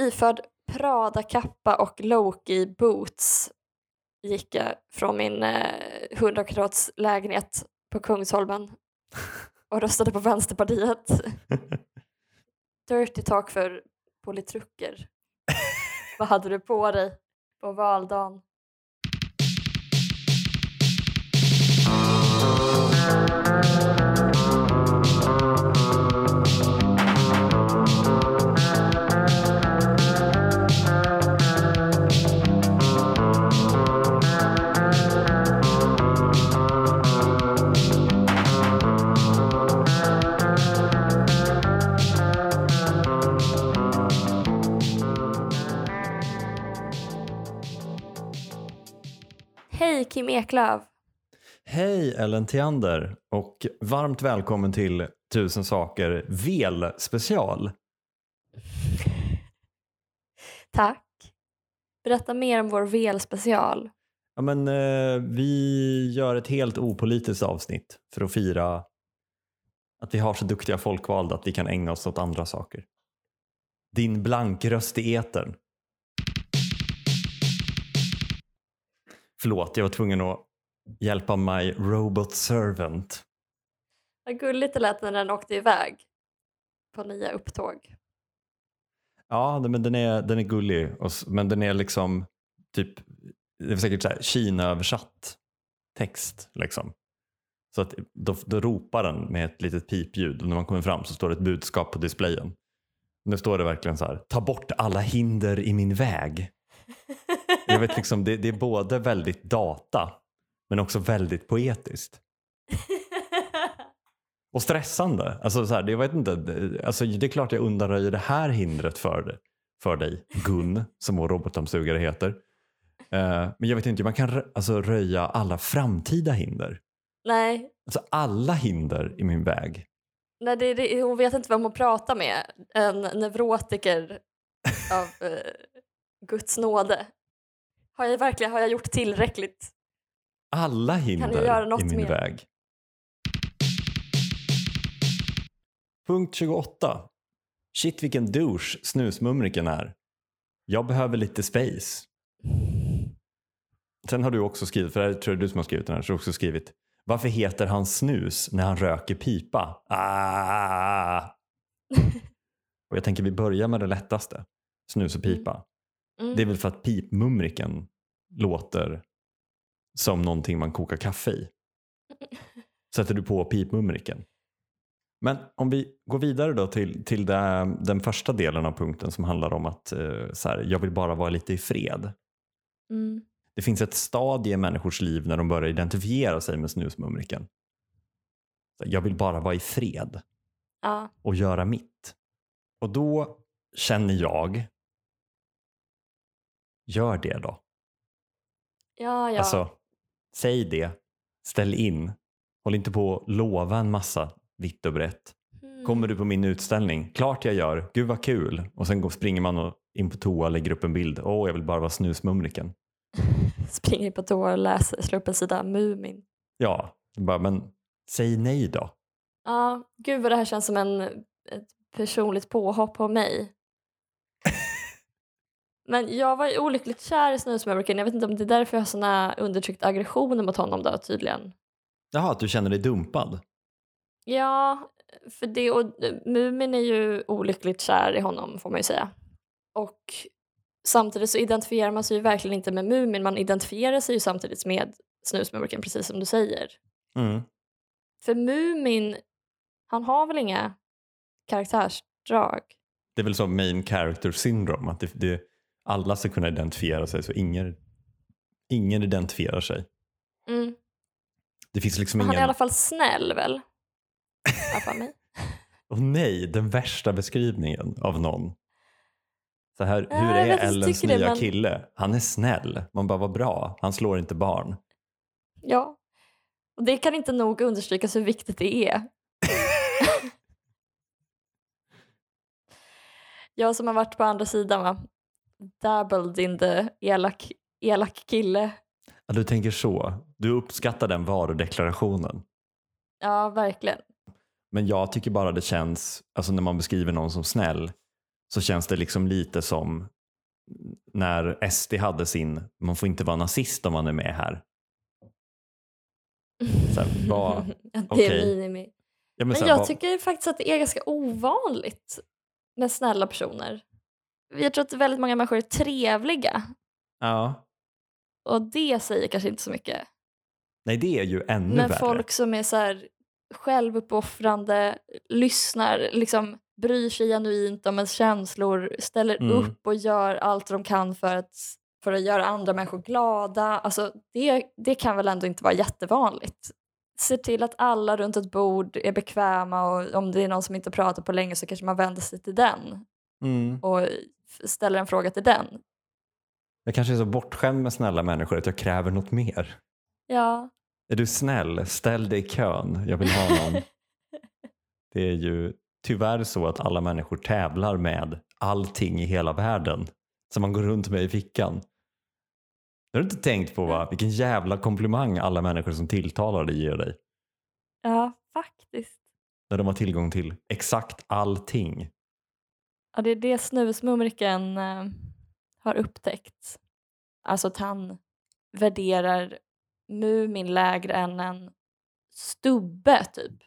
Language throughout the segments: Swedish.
Iförd Prada-kappa och Loki-boots gick jag från min eh, 100 kvadrats lägenhet på Kungsholmen och röstade på Vänsterpartiet. Dirty talk för politruker. Vad hade du på dig på valdagen? Kim Eklöf! Hej Ellen Theander och varmt välkommen till Tusen saker vel special. Tack. Berätta mer om vår VL-special. Ja, men, eh, vi gör ett helt opolitiskt avsnitt för att fira att vi har så duktiga folkvalda att vi kan ägna oss åt andra saker. Din blankröst i etern. Förlåt, jag var tvungen att hjälpa my robot servant. Vad gulligt det lät när den åkte iväg på nya upptåg. Ja, men den är, den är gullig, men den är liksom typ, det är säkert så här Kina-översatt text. Liksom. Så att då, då ropar den med ett litet pipljud och när man kommer fram så står det ett budskap på displayen. Nu står det verkligen så här, ta bort alla hinder i min väg. Jag vet liksom, det, det är både väldigt data men också väldigt poetiskt. Och stressande. Alltså, så här, det, jag vet inte, alltså, det är klart jag undanröjer det här hindret för, dig- för dig, Gun, som vår robotdammsugare heter. Eh, men jag vet inte, man kan alltså, röja alla framtida hinder. Nej, Alltså alla hinder i min väg. nej det, det, hon vet inte vem hon pratar med. En neurotiker av eh, Guds nåde. Har jag verkligen har jag gjort tillräckligt? Alla hinder i min mer? väg. Punkt 28. Shit vilken douche snusmumriken är. Jag behöver lite space. Sen har du också skrivit, för det tror jag du som har skrivit den här, så har du också skrivit Varför heter han snus när han röker pipa? Ah! och jag tänker vi börjar med det lättaste. Snus och pipa. Mm. Det är väl för att pipmumriken låter som någonting man kokar kaffe i. Sätter du på pipmumriken. Men om vi går vidare då till, till det, den första delen av punkten som handlar om att eh, så här, jag vill bara vara lite i fred. Mm. Det finns ett stadie i människors liv när de börjar identifiera sig med snusmumriken. Jag vill bara vara i fred Ja. och göra mitt. Och då känner jag, gör det då. Ja, ja. Alltså, säg det, ställ in, håll inte på att lova en massa vitt och brett. Mm. Kommer du på min utställning? Klart jag gör, gud vad kul. Och sen går, springer man och in på toa och lägger upp en bild. Åh, jag vill bara vara snusmumriken. Springer in på toa och läser, slår upp en sida Mumin. Ja, bara, men säg nej då. Ja, gud vad det här känns som en, ett personligt påhopp på mig. Men jag var ju olyckligt kär i snusmumriken. Jag vet inte om det är därför jag har såna undertryckt aggressioner mot honom då tydligen. Jaha, att du känner dig dumpad? Ja, för det och Mumin är ju olyckligt kär i honom får man ju säga. Och samtidigt så identifierar man sig ju verkligen inte med Mumin, man identifierar sig ju samtidigt med snusmumriken precis som du säger. Mm. För Mumin, han har väl inga karaktärsdrag? Det är väl som main character syndrome, att det, det, alla ska kunna identifiera sig så ingen, ingen identifierar sig. Mm. Det finns liksom Han är i ingen... alla fall snäll väl? Åh nej, den värsta beskrivningen av någon. Så här, hur är Ellens tycker det, nya men- kille? Han är snäll. Man bara, vad bra. Han slår inte barn. Ja. Och det kan inte nog understrykas hur viktigt det är. Jag som har varit på andra sidan va? Dabbled in the elak, elak kille. Ja, du tänker så. Du uppskattar den varudeklarationen. Ja, verkligen. Men jag tycker bara det känns, alltså när man beskriver någon som snäll, så känns det liksom lite som när SD hade sin, man får inte vara nazist om man är med här. Så här, vad- det är minimi. Ja, Men så här, jag vad- tycker faktiskt att det är ganska ovanligt med snälla personer. Jag tror att väldigt många människor är trevliga ja. och det säger kanske inte så mycket. Nej, det är ju ännu Men värre. folk som är så här självuppoffrande, lyssnar, liksom bryr sig genuint om ens känslor, ställer Mm. upp och gör allt de kan för att, för att göra andra människor glada. Alltså, det, det kan väl ändå inte vara jättevanligt. Se till att alla runt ett bord är bekväma och om det är någon som inte pratar på länge så kanske man vänder sig till den Mm. och ställer en fråga till den. Jag kanske är så bortskämd med snälla människor att jag kräver något mer. Ja. Är du snäll, ställ dig i kön. Jag vill ha någon. Det är ju tyvärr så att alla människor tävlar med allting i hela världen som man går runt med i fickan. Du har du inte tänkt på va? vilken jävla komplimang alla människor som tilltalar dig ger dig. ja, faktiskt. När de har tillgång till exakt allting. Ja, det är det snusmumriken eh, har upptäckt. Alltså att han värderar Mumin lägre än en stubbe typ.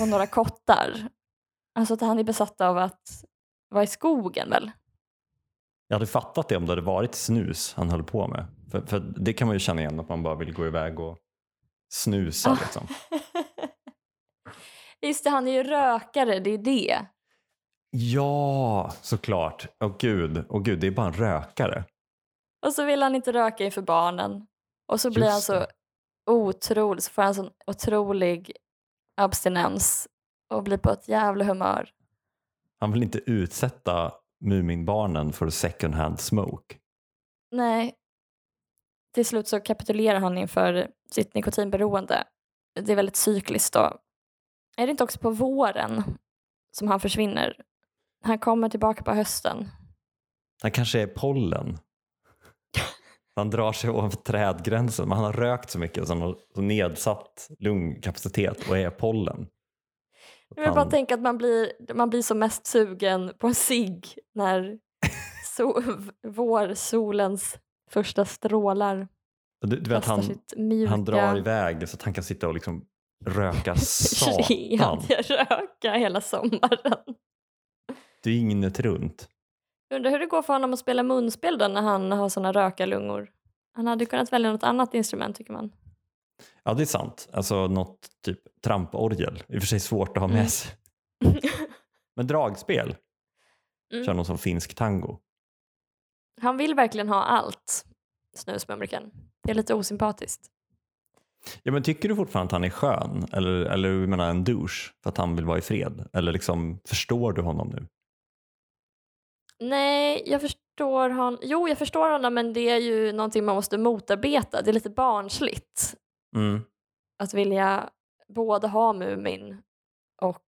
Och några kottar. Alltså att han är besatt av att vara i skogen väl? Jag hade fattat det om det hade varit snus han höll på med. För, för det kan man ju känna igen att man bara vill gå iväg och snusa. Ah. Liksom. Just det, han är ju rökare, det är det. Ja, såklart. Åh gud, åh gud, det är bara en rökare. Och så vill han inte röka inför barnen. Och så blir Just han så det. otrolig, så får han sån otrolig abstinens och blir på ett jävla humör. Han vill inte utsätta Muminbarnen för second hand smoke. Nej. Till slut så kapitulerar han inför sitt nikotinberoende. Det är väldigt cykliskt då. Är det inte också på våren som han försvinner? Han kommer tillbaka på hösten. Han kanske är pollen. Han drar sig ovanför trädgränsen men han har rökt så mycket så han har nedsatt lungkapacitet och är pollen. Jag vill bara Han- tänka att man blir, man blir som mest sugen på en cigg när so, vårsolens första strålar du, du vet, han, mjuka han drar iväg så att han kan sitta och liksom röka satan. röka hela sommaren. Dygnet runt. Undrar hur det går för honom att spela munspel då när han har såna rökarlungor. Han hade kunnat välja något annat instrument tycker man. Ja det är sant. Alltså något typ tramporgel. I och för sig svårt att ha med Mm. sig. Men dragspel. Mm. Kör någon som finsk tango. Han vill verkligen ha allt, snusmumriken. Det är lite osympatiskt. Ja, men tycker du fortfarande att han är skön? Eller, eller jag menar en douche för att han vill vara i fred? Eller liksom, förstår du honom nu? Nej, jag förstår honom. Jo, jag förstår honom men det är ju någonting man måste motarbeta. Det är lite barnsligt Mm. att vilja både ha Mumin och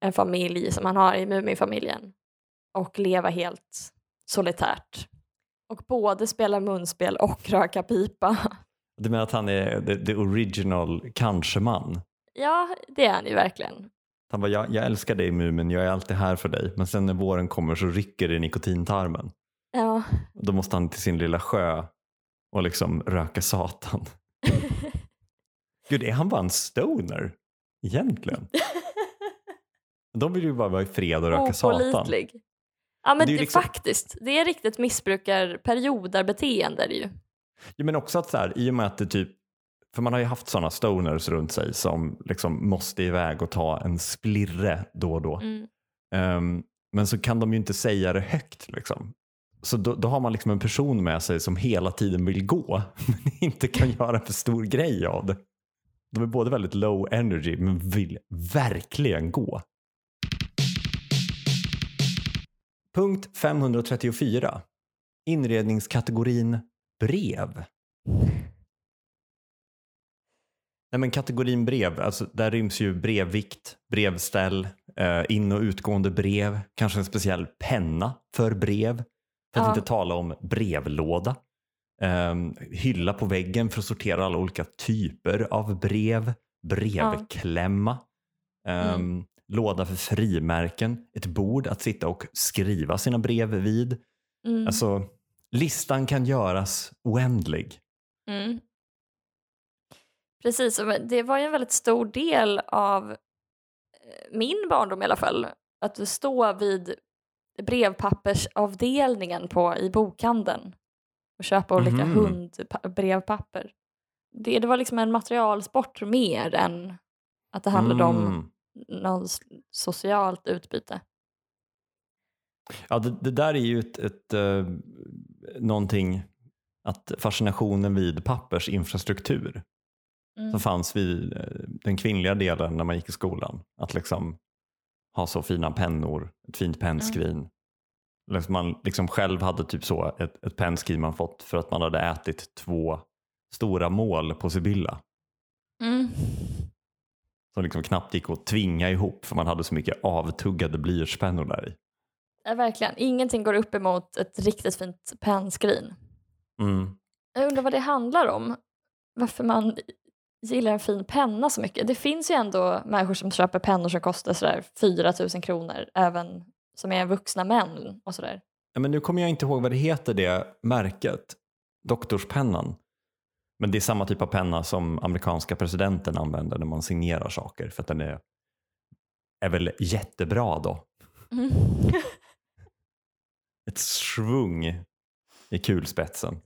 en familj som han har i Muminfamiljen och leva helt solitärt. Och både spela munspel och röka pipa. Du menar att han är the, the original kanske-man? Ja, det är han ju verkligen. Han bara, jag, jag älskar dig Mumin, jag är alltid här för dig. Men sen när våren kommer så rycker det i nikotintarmen. Ja. Då måste han till sin lilla sjö och liksom röka satan. Gud, är han bara en stoner? Egentligen. De vill ju bara vara i fred och röka satan. Opålitlig. Ja men Det är det liksom- faktiskt, det är riktigt missbrukarperioder-beteende ju. Ja, men också att så här, i och med att det typ, för man har ju haft sådana stoners runt sig som liksom måste iväg och ta en splirre då och då. Mm. Ehm, men så kan de ju inte säga det högt. Liksom. Så då, då har man liksom en person med sig som hela tiden vill gå men inte kan göra för stor grej av det. De är både väldigt low energy men vill verkligen gå. Punkt 534. Inredningskategorin brev. Nej, men kategorin brev, alltså, där ryms ju brevvikt, brevställ, eh, in och utgående brev, kanske en speciell penna för brev. För att Ja. inte tala om brevlåda. Ehm, hylla på väggen för att sortera alla olika typer av brev. Brevklämma. Ehm, låda för frimärken, ett bord att sitta och skriva sina brev vid. Mm. Alltså, listan kan göras oändlig. Mm. Precis, det var ju en väldigt stor del av eh, min barndom i alla fall. Att stå vid brevpappersavdelningen på, i bokhandeln och köpa olika Mhm. hundbrevpapper. Det, det var liksom en materialsport mer än att det handlade om Mm. något socialt utbyte. Ja, det, det där är ju ett, ett, eh, någonting, att fascinationen vid pappersinfrastruktur Mm. som fanns vid eh, den kvinnliga delen när man gick i skolan. Att liksom ha så fina pennor, ett fint pennskrin. Liksom Man liksom själv hade typ så ett, ett pennskrin man fått för att man hade ätit två stora mål på Sibylla. Mm. Som liksom knappt gick att tvinga ihop för man hade så mycket avtuggade blyertspennor där i. Ja, verkligen, ingenting går upp emot ett riktigt fint pennskrin. Mm. Jag undrar vad det handlar om. Varför man gillar en fin penna så mycket. Det finns ju ändå människor som köper pennor som kostar sådär 4 000 kronor, även som är vuxna män och sådär. Ja, men nu kommer jag inte ihåg vad det heter det märket, doktorspennan. Men det är samma typ av penna som amerikanska presidenten använder när man signerar saker för att den är, är väl jättebra då. Mm. Ett svung i kulspetsen.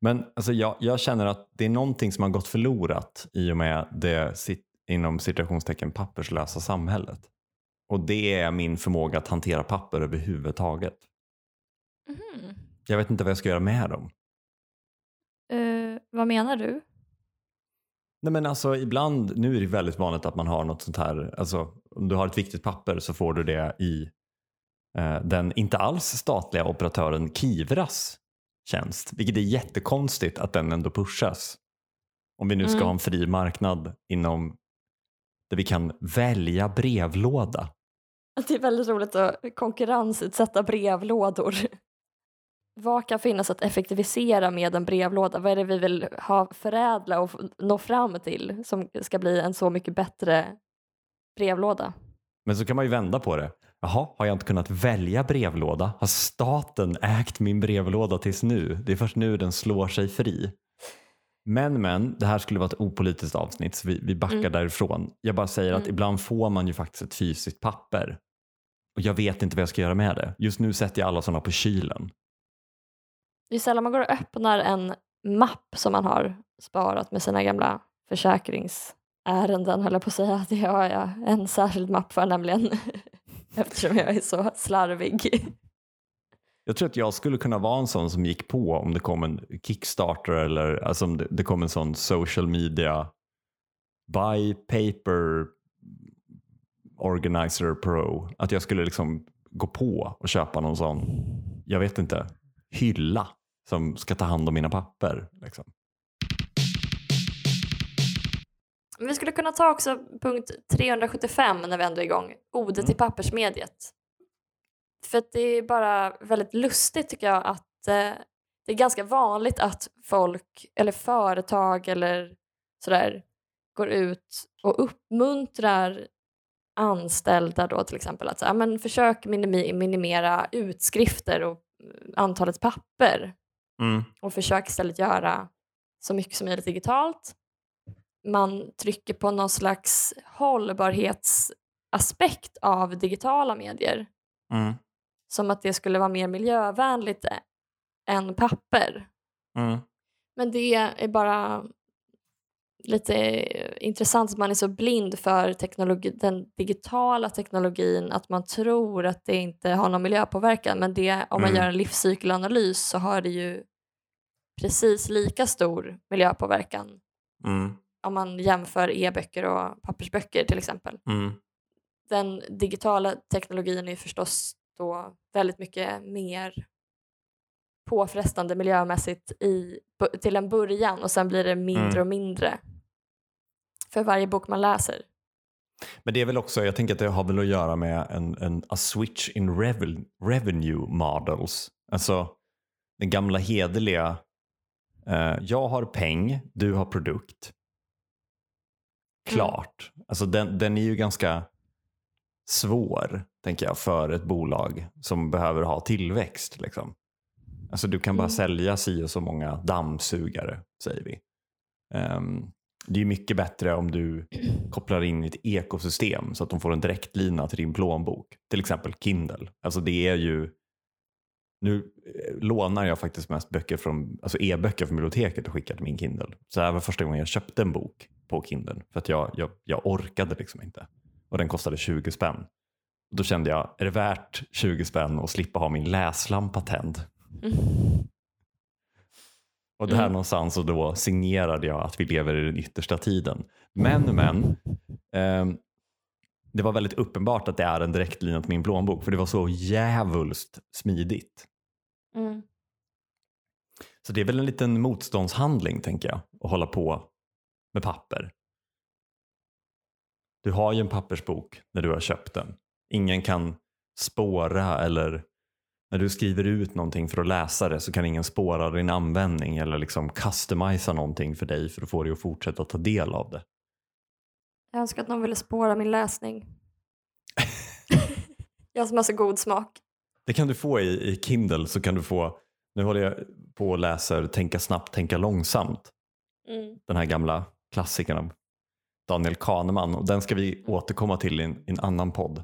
Men alltså, jag, jag känner att det är någonting som har gått förlorat i och med det inom citationstecken papperslösa samhället. Och det är min förmåga att hantera papper överhuvudtaget. Mhm. Jag vet inte vad jag ska göra med dem. Eh, vad menar du? Nej men alltså ibland, nu är det väldigt vanligt att man har något sånt här, alltså om du har ett viktigt papper så får du det i eh, den inte alls statliga operatören Kivras tjänst. Vilket är jättekonstigt att den ändå pushas. Om vi nu ska Mm. ha en fri marknad inom där vi kan välja brevlåda. Det är väldigt roligt att konkurrensutsätta brevlådor. Vad kan finnas att effektivisera med en brevlåda? Vad är det vi vill ha förädla och nå fram till som ska bli en så mycket bättre brevlåda? Men så kan man ju vända på det. Jaha, har jag inte kunnat välja brevlåda? Har staten ägt min brevlåda tills nu? Det är först nu den slår sig fri. Men, men, det här skulle vara ett opolitiskt avsnitt så vi, vi backar Mm. därifrån. Jag bara säger att Mm. ibland får man ju faktiskt ett fysiskt papper. Och jag vet inte vad jag ska göra med det. Just nu sätter jag alla sådana på kylen. Det är sällan man går och öppnar en mapp som man har sparat med sina gamla försäkringsärenden höll jag på att säga. Det har jag en särskild mapp för nämligen. Eftersom jag är så slarvig. Jag tror att jag skulle kunna vara en sån som gick på om det kom en Kickstarter eller alltså om det, det kom en sån social media buy paper organizer pro. Att jag skulle liksom gå på och köpa någon sån, jag vet inte, hylla som ska ta hand om mina papper. Liksom. Vi skulle kunna ta också punkt 375 när vi ändå är igång. Ode till pappersmediet. För det är bara väldigt lustigt tycker jag att eh, det är ganska vanligt att folk eller företag eller sådär går ut och uppmuntrar anställda då till exempel att så, ja, men försök minimera utskrifter och eh, antalet papper Mm. och försök istället göra så mycket som möjligt digitalt. Man trycker på någon slags hållbarhetsaspekt av digitala medier. Mm. Som att det skulle vara mer miljövänligt än papper. Mm. Men det är bara lite intressant att man är så blind för teknologi, den digitala teknologin att man tror att det inte har någon miljöpåverkan. Men det, om man Mm. gör en livscykelanalys så har det ju precis lika stor miljöpåverkan Mm. Om man jämför e-böcker och pappersböcker till exempel. Mm. Den digitala teknologin är förstås då väldigt mycket mer påfrestande miljömässigt i, till en början och sen blir det mindre Mm. och mindre för varje bok man läser. Men det är väl också, jag tänker att det har väl att göra med en, en a switch in revel, revenue models. Alltså den gamla hederliga, eh, jag har peng, du har produkt. Klart. Alltså den, den är ju ganska svår, tänker jag, för ett bolag som behöver ha tillväxt. Liksom. Alltså du kan bara Mm. sälja si och så många dammsugare, säger vi. Ehm, det är mycket bättre om du kopplar in ett ekosystem så att de får en direktlina till din plånbok. Till exempel Kindle. Alltså det är ju nu eh, lånar jag faktiskt mest böcker från, alltså e-böcker från biblioteket och skickar till min Kindle. Så det här var första gången jag köpte en bok på Kindle för att jag, jag, jag orkade liksom inte. Och den kostade 20 spänn. Och då kände jag, är det värt 20 spänn att slippa ha min läslampa tänd? Mm. Och där Mm. någonstans och då signerade jag att vi lever i den yttersta tiden. Men, men. ehm, det var väldigt uppenbart att det är en direktlina till min plånbok för det var så jävulst smidigt. Mm. Så det är väl en liten motståndshandling tänker jag att hålla på med papper. Du har ju en pappersbok när du har köpt den. Ingen kan spåra eller när du skriver ut någonting för att läsa det så kan ingen spåra din användning eller liksom customisa någonting för dig för att få dig att fortsätta ta del av det. Jag önskar att någon ville spåra min läsning. jag som har så god smak. Det kan du få i, i Kindle så kan du få, nu håller jag på och läser Tänka snabbt, tänka långsamt. Mm. den här gamla klassikern av Daniel Kahneman och den ska vi återkomma till i en, i en annan podd.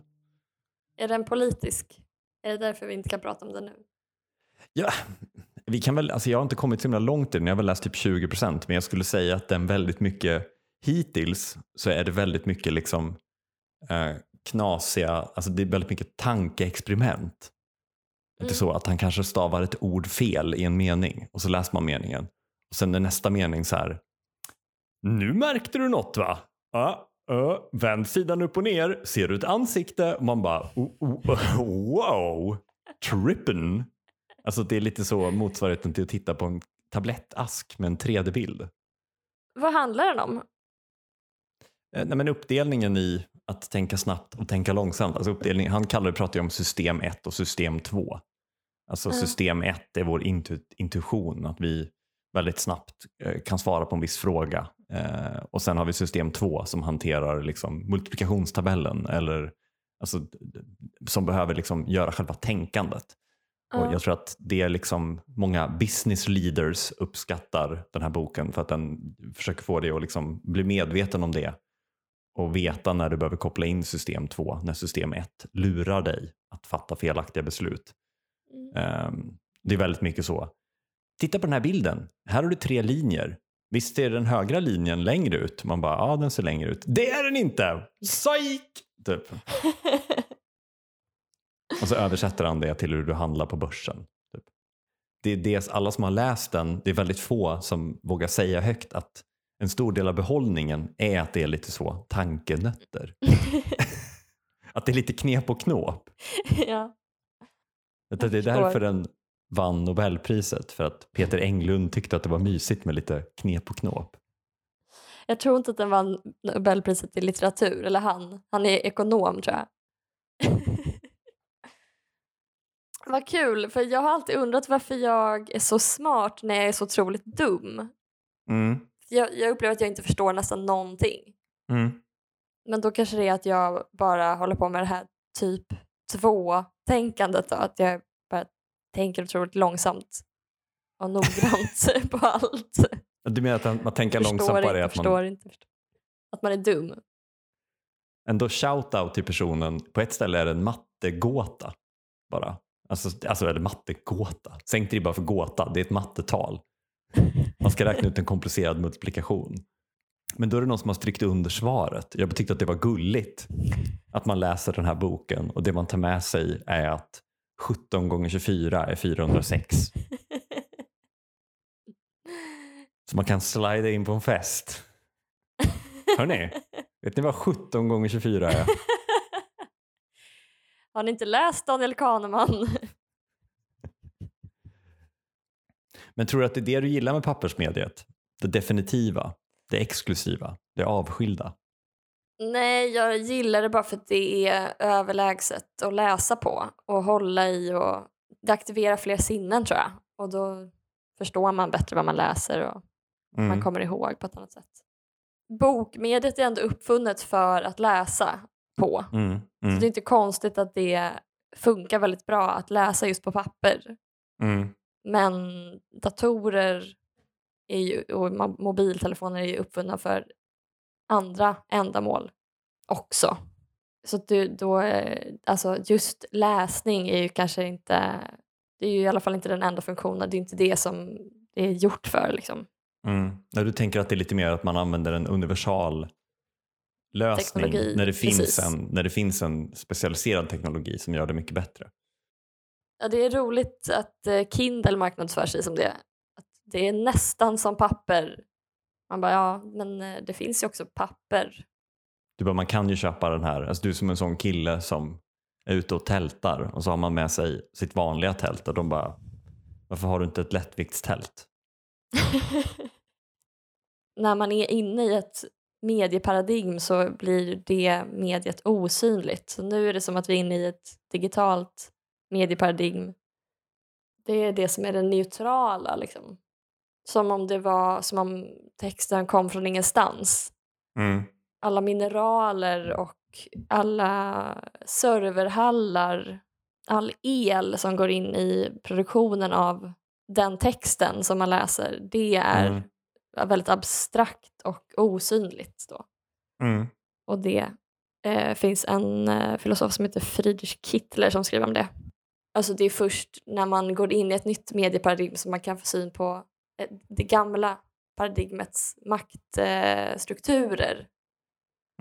Är den politisk? Är det därför vi inte kan prata om den nu? Ja, vi kan väl, alltså jag har inte kommit så himla långt i den, jag har väl läst typ 20 procent men jag skulle säga att den väldigt mycket hittills så är det väldigt mycket liksom eh, knasiga, alltså det är väldigt mycket tankeexperiment. Det är Mm. så att han kanske stavar ett ord fel i en mening och så läser man meningen och sen är nästa mening så här. Nu märkte du något va? Ja, ja, vänd sidan upp och ner, ser du ett ansikte? Och man bara oh, oh, wow, trippen. Alltså det är lite så motsvarigheten till att titta på en tablettask med en 3D-bild. Vad handlar den om? Eh, Nej, men uppdelningen i att tänka snabbt och tänka långsamt. Alltså uppdelning, han kallar det, pratar ju om system 1 och system 2. Alltså Mm. system 1 är vår intu, intuition, att vi väldigt snabbt eh, kan svara på en viss fråga. Eh, och sen har vi system 2 som hanterar liksom multiplikationstabellen eller alltså, som behöver liksom göra själva tänkandet. Och jag tror att det är liksom många business leaders uppskattar den här boken för att den försöker få dig att liksom bli medveten om det och veta när du behöver koppla in system 2 när system 1 lurar dig att fatta felaktiga beslut. Mm. Ehm, det är väldigt mycket så. Titta på den här bilden. Här har du tre linjer. Visst är den högra linjen längre ut? Man bara, ja den ser längre ut. Det är den inte! Psyk! Typ. Och så översätter han det till hur du handlar på börsen. Typ. Det är det, alla som har läst den, det är väldigt få som vågar säga högt att en stor del av behållningen är att det är lite så tankenötter. att det är lite knep och knåp. ja. Att Det är därför den vann Nobelpriset. För att Peter Englund tyckte att det var mysigt med lite knep och knåp. Jag tror inte att den vann Nobelpriset i litteratur, eller han. Han är ekonom tror jag. Vad kul, för jag har alltid undrat varför jag är så smart när jag är så otroligt dum. Mm. Jag, jag upplever att jag inte förstår nästan någonting. Mm. Men då kanske det är att jag bara håller på med det här typ två-tänkandet. Att jag tänker otroligt långsamt och noggrant på allt. Du menar att man tänker förstår långsamt bara är att förstår man inte, förstår. Att man är dum. ändå shout-out till personen. På ett ställe är det en mattegåta bara. Alltså, alltså är det mattegåta. Sänk det bara för gåta, det är ett mattetal. Man ska räkna ut en komplicerad multiplikation. Men då är det någon som har strykt under svaret. Jag tyckte att det var gulligt att man läser den här boken och det man tar med sig är att 17 gånger 24 är 406. Så man kan slida in på en fest. Hörni, vet ni vad 17 gånger 24 är? Har ni inte läst Daniel Kahneman? Men tror du att det är det du gillar med pappersmediet? Det definitiva, det exklusiva, det avskilda? Nej, jag gillar det bara för att det är överlägset att läsa på och hålla i och det aktiverar fler sinnen tror jag. Och då förstår man bättre vad man läser och Mm. man kommer ihåg på ett annat sätt. Bokmediet är ändå uppfunnet för att läsa. på. Mm. Så Mm. det är inte konstigt att det funkar väldigt bra att läsa just på papper. Mm. Men datorer är ju, och mobiltelefoner är ju uppfunna för andra ändamål också. Så du, då, eh, alltså just läsning är ju kanske inte, det är ju i alla fall inte den enda funktionen, det är inte det som det är gjort för liksom. Mm. Du tänker att det är lite mer att man använder en universal lösning Teknologi, när det, finns precis. en, när det finns en specialiserad teknologi som gör det mycket bättre. Ja, det är roligt att eh, Kindle marknadsför sig som det. Att det är nästan som papper. Man bara, ja, men eh, det finns ju också papper. Du bara, man kan ju köpa den här, alltså du är som en sån kille som är ute och tältar och så har man med sig sitt vanliga tält och de bara, varför har du inte ett lättviktstält? När man är inne i ett medieparadigm så blir det mediet osynligt. Så nu är det som att vi är inne i ett digitalt medieparadigm. Det är det som är det neutrala liksom. Som om det var som om texten kom från ingenstans. Mm. alla mineraler och alla serverhallar, all el som går in i produktionen av den texten som man läser, det är Mm. väldigt abstrakt och osynligt. Då. Mm. Och det eh, finns en eh, filosof som heter Friedrich Kittler som skriver om det. Alltså det är först när man går in i ett nytt medieparadigm som man kan få syn på det gamla paradigmets maktstrukturer eh, strukturer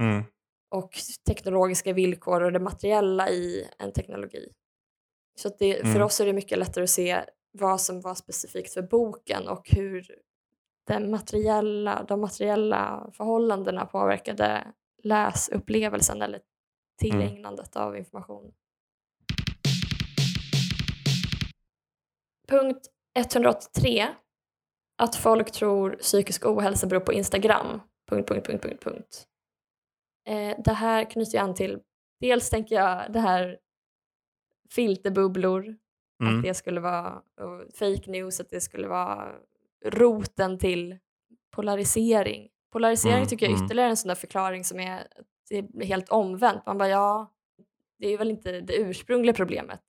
Mm. och teknologiska villkor och det materiella i en teknologi. Så det, för Mm. oss är det mycket lättare att se vad som var specifikt för boken och hur den materiella, de materiella förhållandena påverkade läsupplevelsen eller tillägnandet av information. Punkt 183. Att folk tror psykisk ohälsa beror på Instagram. Punkt, punkt, punkt, punkt, punkt. Eh, det här knyter jag an till, dels tänker jag det här filterbubblor, Mm. att det skulle vara och fake news, att det skulle vara roten till polarisering. Polarisering Mm, tycker jag är mm. ytterligare en sån där förklaring som är, det är helt omvänt. Man bara ja, det är väl inte det ursprungliga problemet,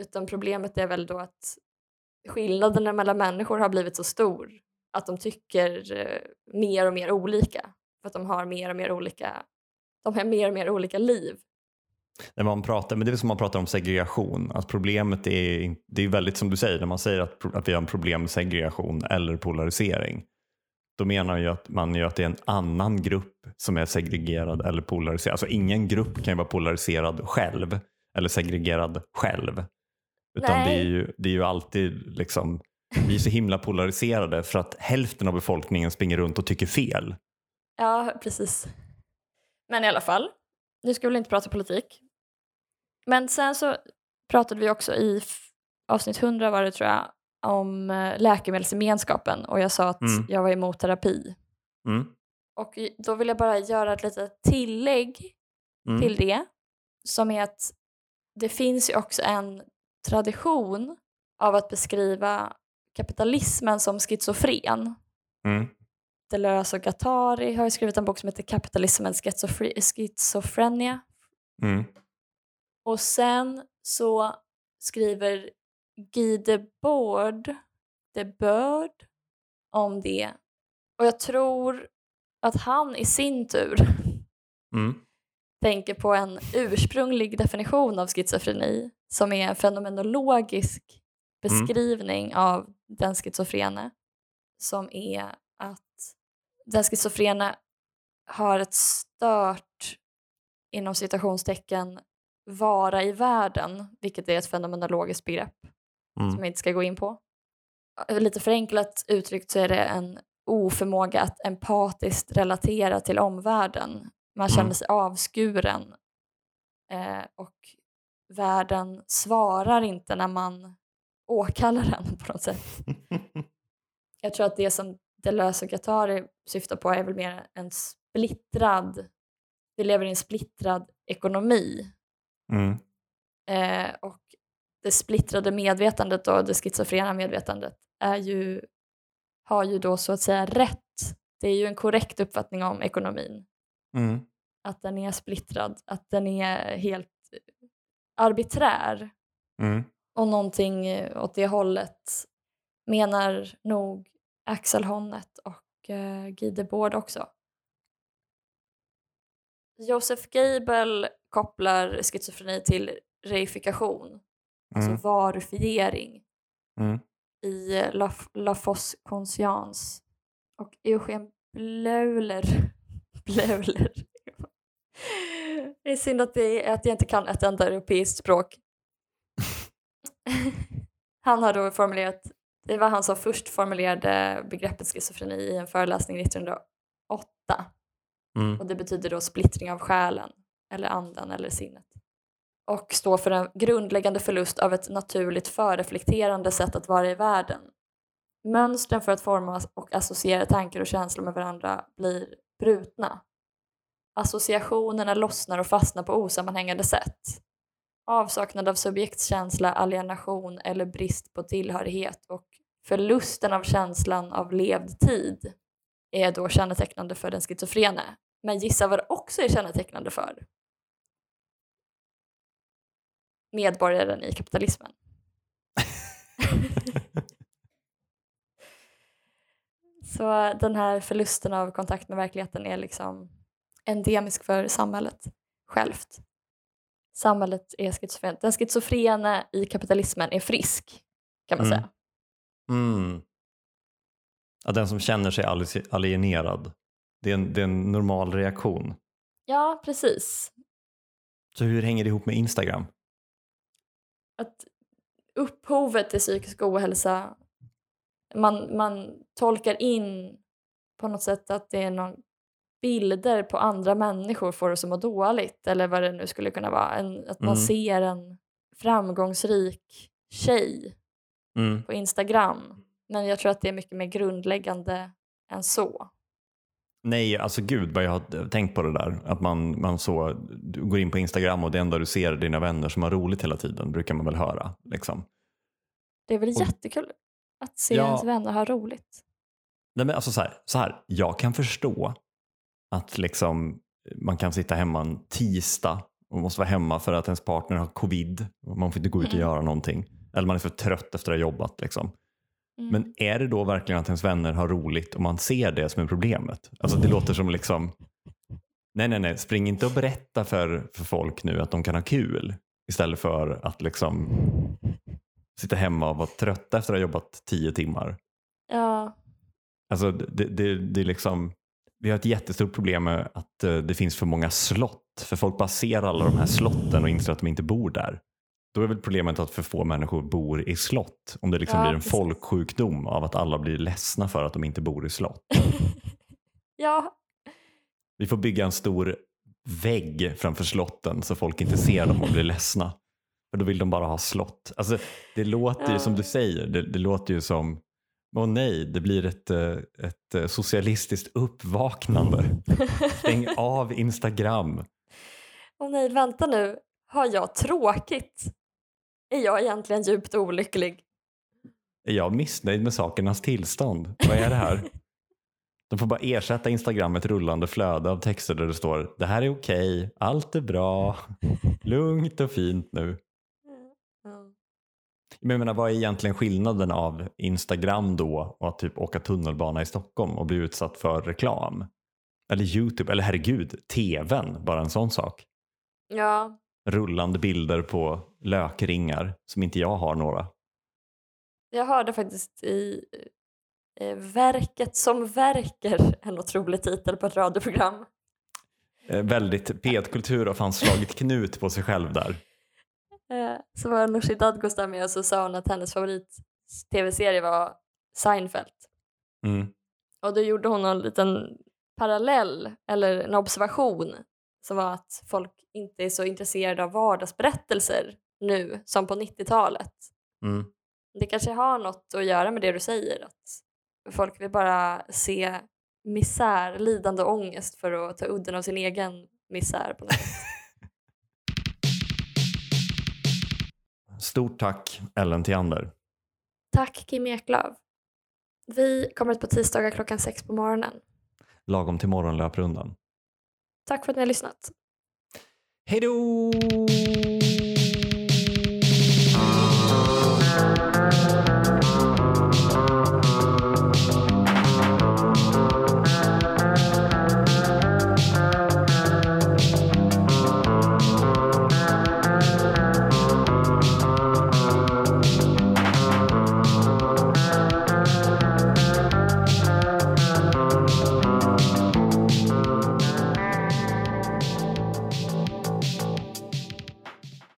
utan problemet är väl då att skillnaderna mellan människor har blivit så stor att de tycker eh, mer och mer olika. För att de har mer och mer olika, de har mer och mer olika liv. När man pratar, men det är som man pratar om segregation. Att problemet är, det är väldigt som du säger, när man säger att, att vi har en problem med segregation eller polarisering. Då menar ju att man ju att det är en annan grupp som är segregerad eller polariserad. Alltså ingen grupp kan ju vara polariserad själv eller segregerad själv. Utan det är, ju, det är ju alltid liksom, vi är så himla polariserade för att hälften av befolkningen springer runt och tycker fel. Ja, precis. Men i alla fall, nu ska vi väl inte prata politik. Men sen så pratade vi också i avsnitt 100 var det tror jag, om eh, läkemedelsgemenskapen och jag sa att Mm. jag var emot terapi. Mm. Och då vill jag bara göra ett litet tillägg Mm. till det som är att det finns ju också en tradition av att beskriva kapitalismen som schizofren. Mm. Deleuze och Guattari har ju skrivit en bok som heter Schizopre- Schizophrenia. Mm. Och sen så skriver Guy Debord, Debord om det. Och jag tror att han i sin tur Mm. tänker på en ursprunglig definition av schizofreni som är en fenomenologisk beskrivning av den schizofrene som är att den schizofrene har ett stört inom citationstecken vara i världen, vilket är ett fenomenologiskt begrepp som Mm. jag inte ska gå in på. Lite förenklat uttryckt så är det en oförmåga att empatiskt relatera till omvärlden. Man känner Mm. sig avskuren eh, och världen svarar inte när man åkallar den på något sätt. Jag tror att det som Deleuze och Guattari syftar på är väl mer en splittrad, vi lever i en splittrad ekonomi Mm. Eh, och det splittrade medvetandet och det schizofrena medvetandet är ju, har ju då så att säga rätt. Det är ju en korrekt uppfattning om ekonomin. Mm. att den är splittrad, att den är helt arbiträr. Mm. Och någonting åt det hållet menar nog Axel Honneth och uh, Guy Debord också. Joseph Gable kopplar schizofreni till reifikation, Mm. alltså varufiering Mm. i eh, La, La Fosse Conscience. Och Eugen Bleuler, Bleuler. Det är synd att, det, att jag inte kan ett enda europeiskt språk. Han har då formulerat, det var han som först formulerade begreppet schizofreni i en föreläsning 1908. Mm. Och det betyder då splittring av själen, eller anden eller sinnet. Och står för en grundläggande förlust av ett naturligt förreflekterande sätt att vara i världen. Mönstren för att forma och associera tankar och känslor med varandra blir brutna. Associationerna lossnar och fastnar på osammanhängande sätt. Avsaknad av subjektskänsla, alienation eller brist på tillhörighet och förlusten av känslan av levd tid är då kännetecknande för den schizofrene. Men gissa vad det också är kännetecknande för? Medborgaren i kapitalismen. Så den här förlusten av kontakt med verkligheten är liksom endemisk för samhället självt. Samhället är schizofrent. Den schizofrene i kapitalismen är frisk, kan man Mm. säga. Mm. Ja, den som känner sig ali- alienerad. Det är, en, det är en normal reaktion. Ja, precis. Så hur hänger det ihop med Instagram? att upphovet till psykisk ohälsa, man, man tolkar in på något sätt att det är någon bilder på andra människor får oss att må dåligt eller vad det nu skulle kunna vara. En, att man Mm. ser en framgångsrik tjej Mm. på Instagram. Men jag tror att det är mycket mer grundläggande än så. Nej, alltså gud vad jag har tänkt på det där. Att man, man så, du går in på Instagram och det enda du ser är dina vänner som har roligt hela tiden, brukar man väl höra. Liksom. Det är väl Och- jättekul att se Ja. ens vänner ha roligt. Nej, men alltså så, här, så här, jag kan förstå att liksom, man kan sitta hemma en tisdag och måste vara hemma för att ens partner har covid och man får inte gå ut och Mm. göra någonting. Eller man är för trött efter att ha jobbat. Liksom. Mm. Men är det då verkligen att ens vänner har roligt och man ser det som är problemet? Alltså det låter som liksom, nej nej nej, spring inte och berätta för, för folk nu att de kan ha kul istället för att liksom sitta hemma och vara trötta efter att ha jobbat tio timmar. Ja, Alltså det, det, det är liksom, vi har ett jättestort problem med att eh, det finns för många slott. För folk ser alla de här slotten och inser att de inte bor där. Då är väl problemet att för få människor bor i slott. Om det liksom Ja, blir en precis. folksjukdom av att alla blir ledsna för att de inte bor i slott. ja, Vi får bygga en stor vägg framför slotten så folk inte ser dem och blir ledsna. För då vill de bara ha slott. Alltså, det låter ju som du säger, det, det låter ju som Åh nej, det blir ett, eh, ett eh, socialistiskt uppvaknande. Stäng av Instagram. Åh nej, vänta nu. Har jag tråkigt? Är jag egentligen djupt olycklig? Är jag missnöjd med sakernas tillstånd? Vad är det här? De får bara ersätta Instagram med ett rullande flöde av texter där det står det här är okej, allt är bra, lugnt och fint nu. Men jag menar, vad är egentligen skillnaden av Instagram då och att typ åka tunnelbana i Stockholm och bli utsatt för reklam? Eller YouTube, eller herregud, tvn, bara en sån sak. Ja, Rullande bilder på lökringar som inte jag har några. jag hörde faktiskt i eh, Verket som verkar, en otrolig titel på ett radioprogram. Eh, väldigt P1-kultur har fan slagit knut på sig själv där. Eh, så var Nooshi Dadgostar med och så sa hon att hennes favorit tv-serie var Seinfeld. Mm. Och då gjorde hon en liten parallell, eller en observation, som var att folk inte är så intresserade av vardagsberättelser nu som på 90-talet. Mm. Det kanske har något att göra med det du säger, att folk vill bara se misär, lidande och ångest för att ta udden av sin egen misär på något sätt. Stort tack Ellen Theander. Tack Kim Eklöf. Vi kommer ut på tisdagar klockan sex på morgonen. Lagom till morgonlöprundan. Tack för att ni har lyssnat. Hej då!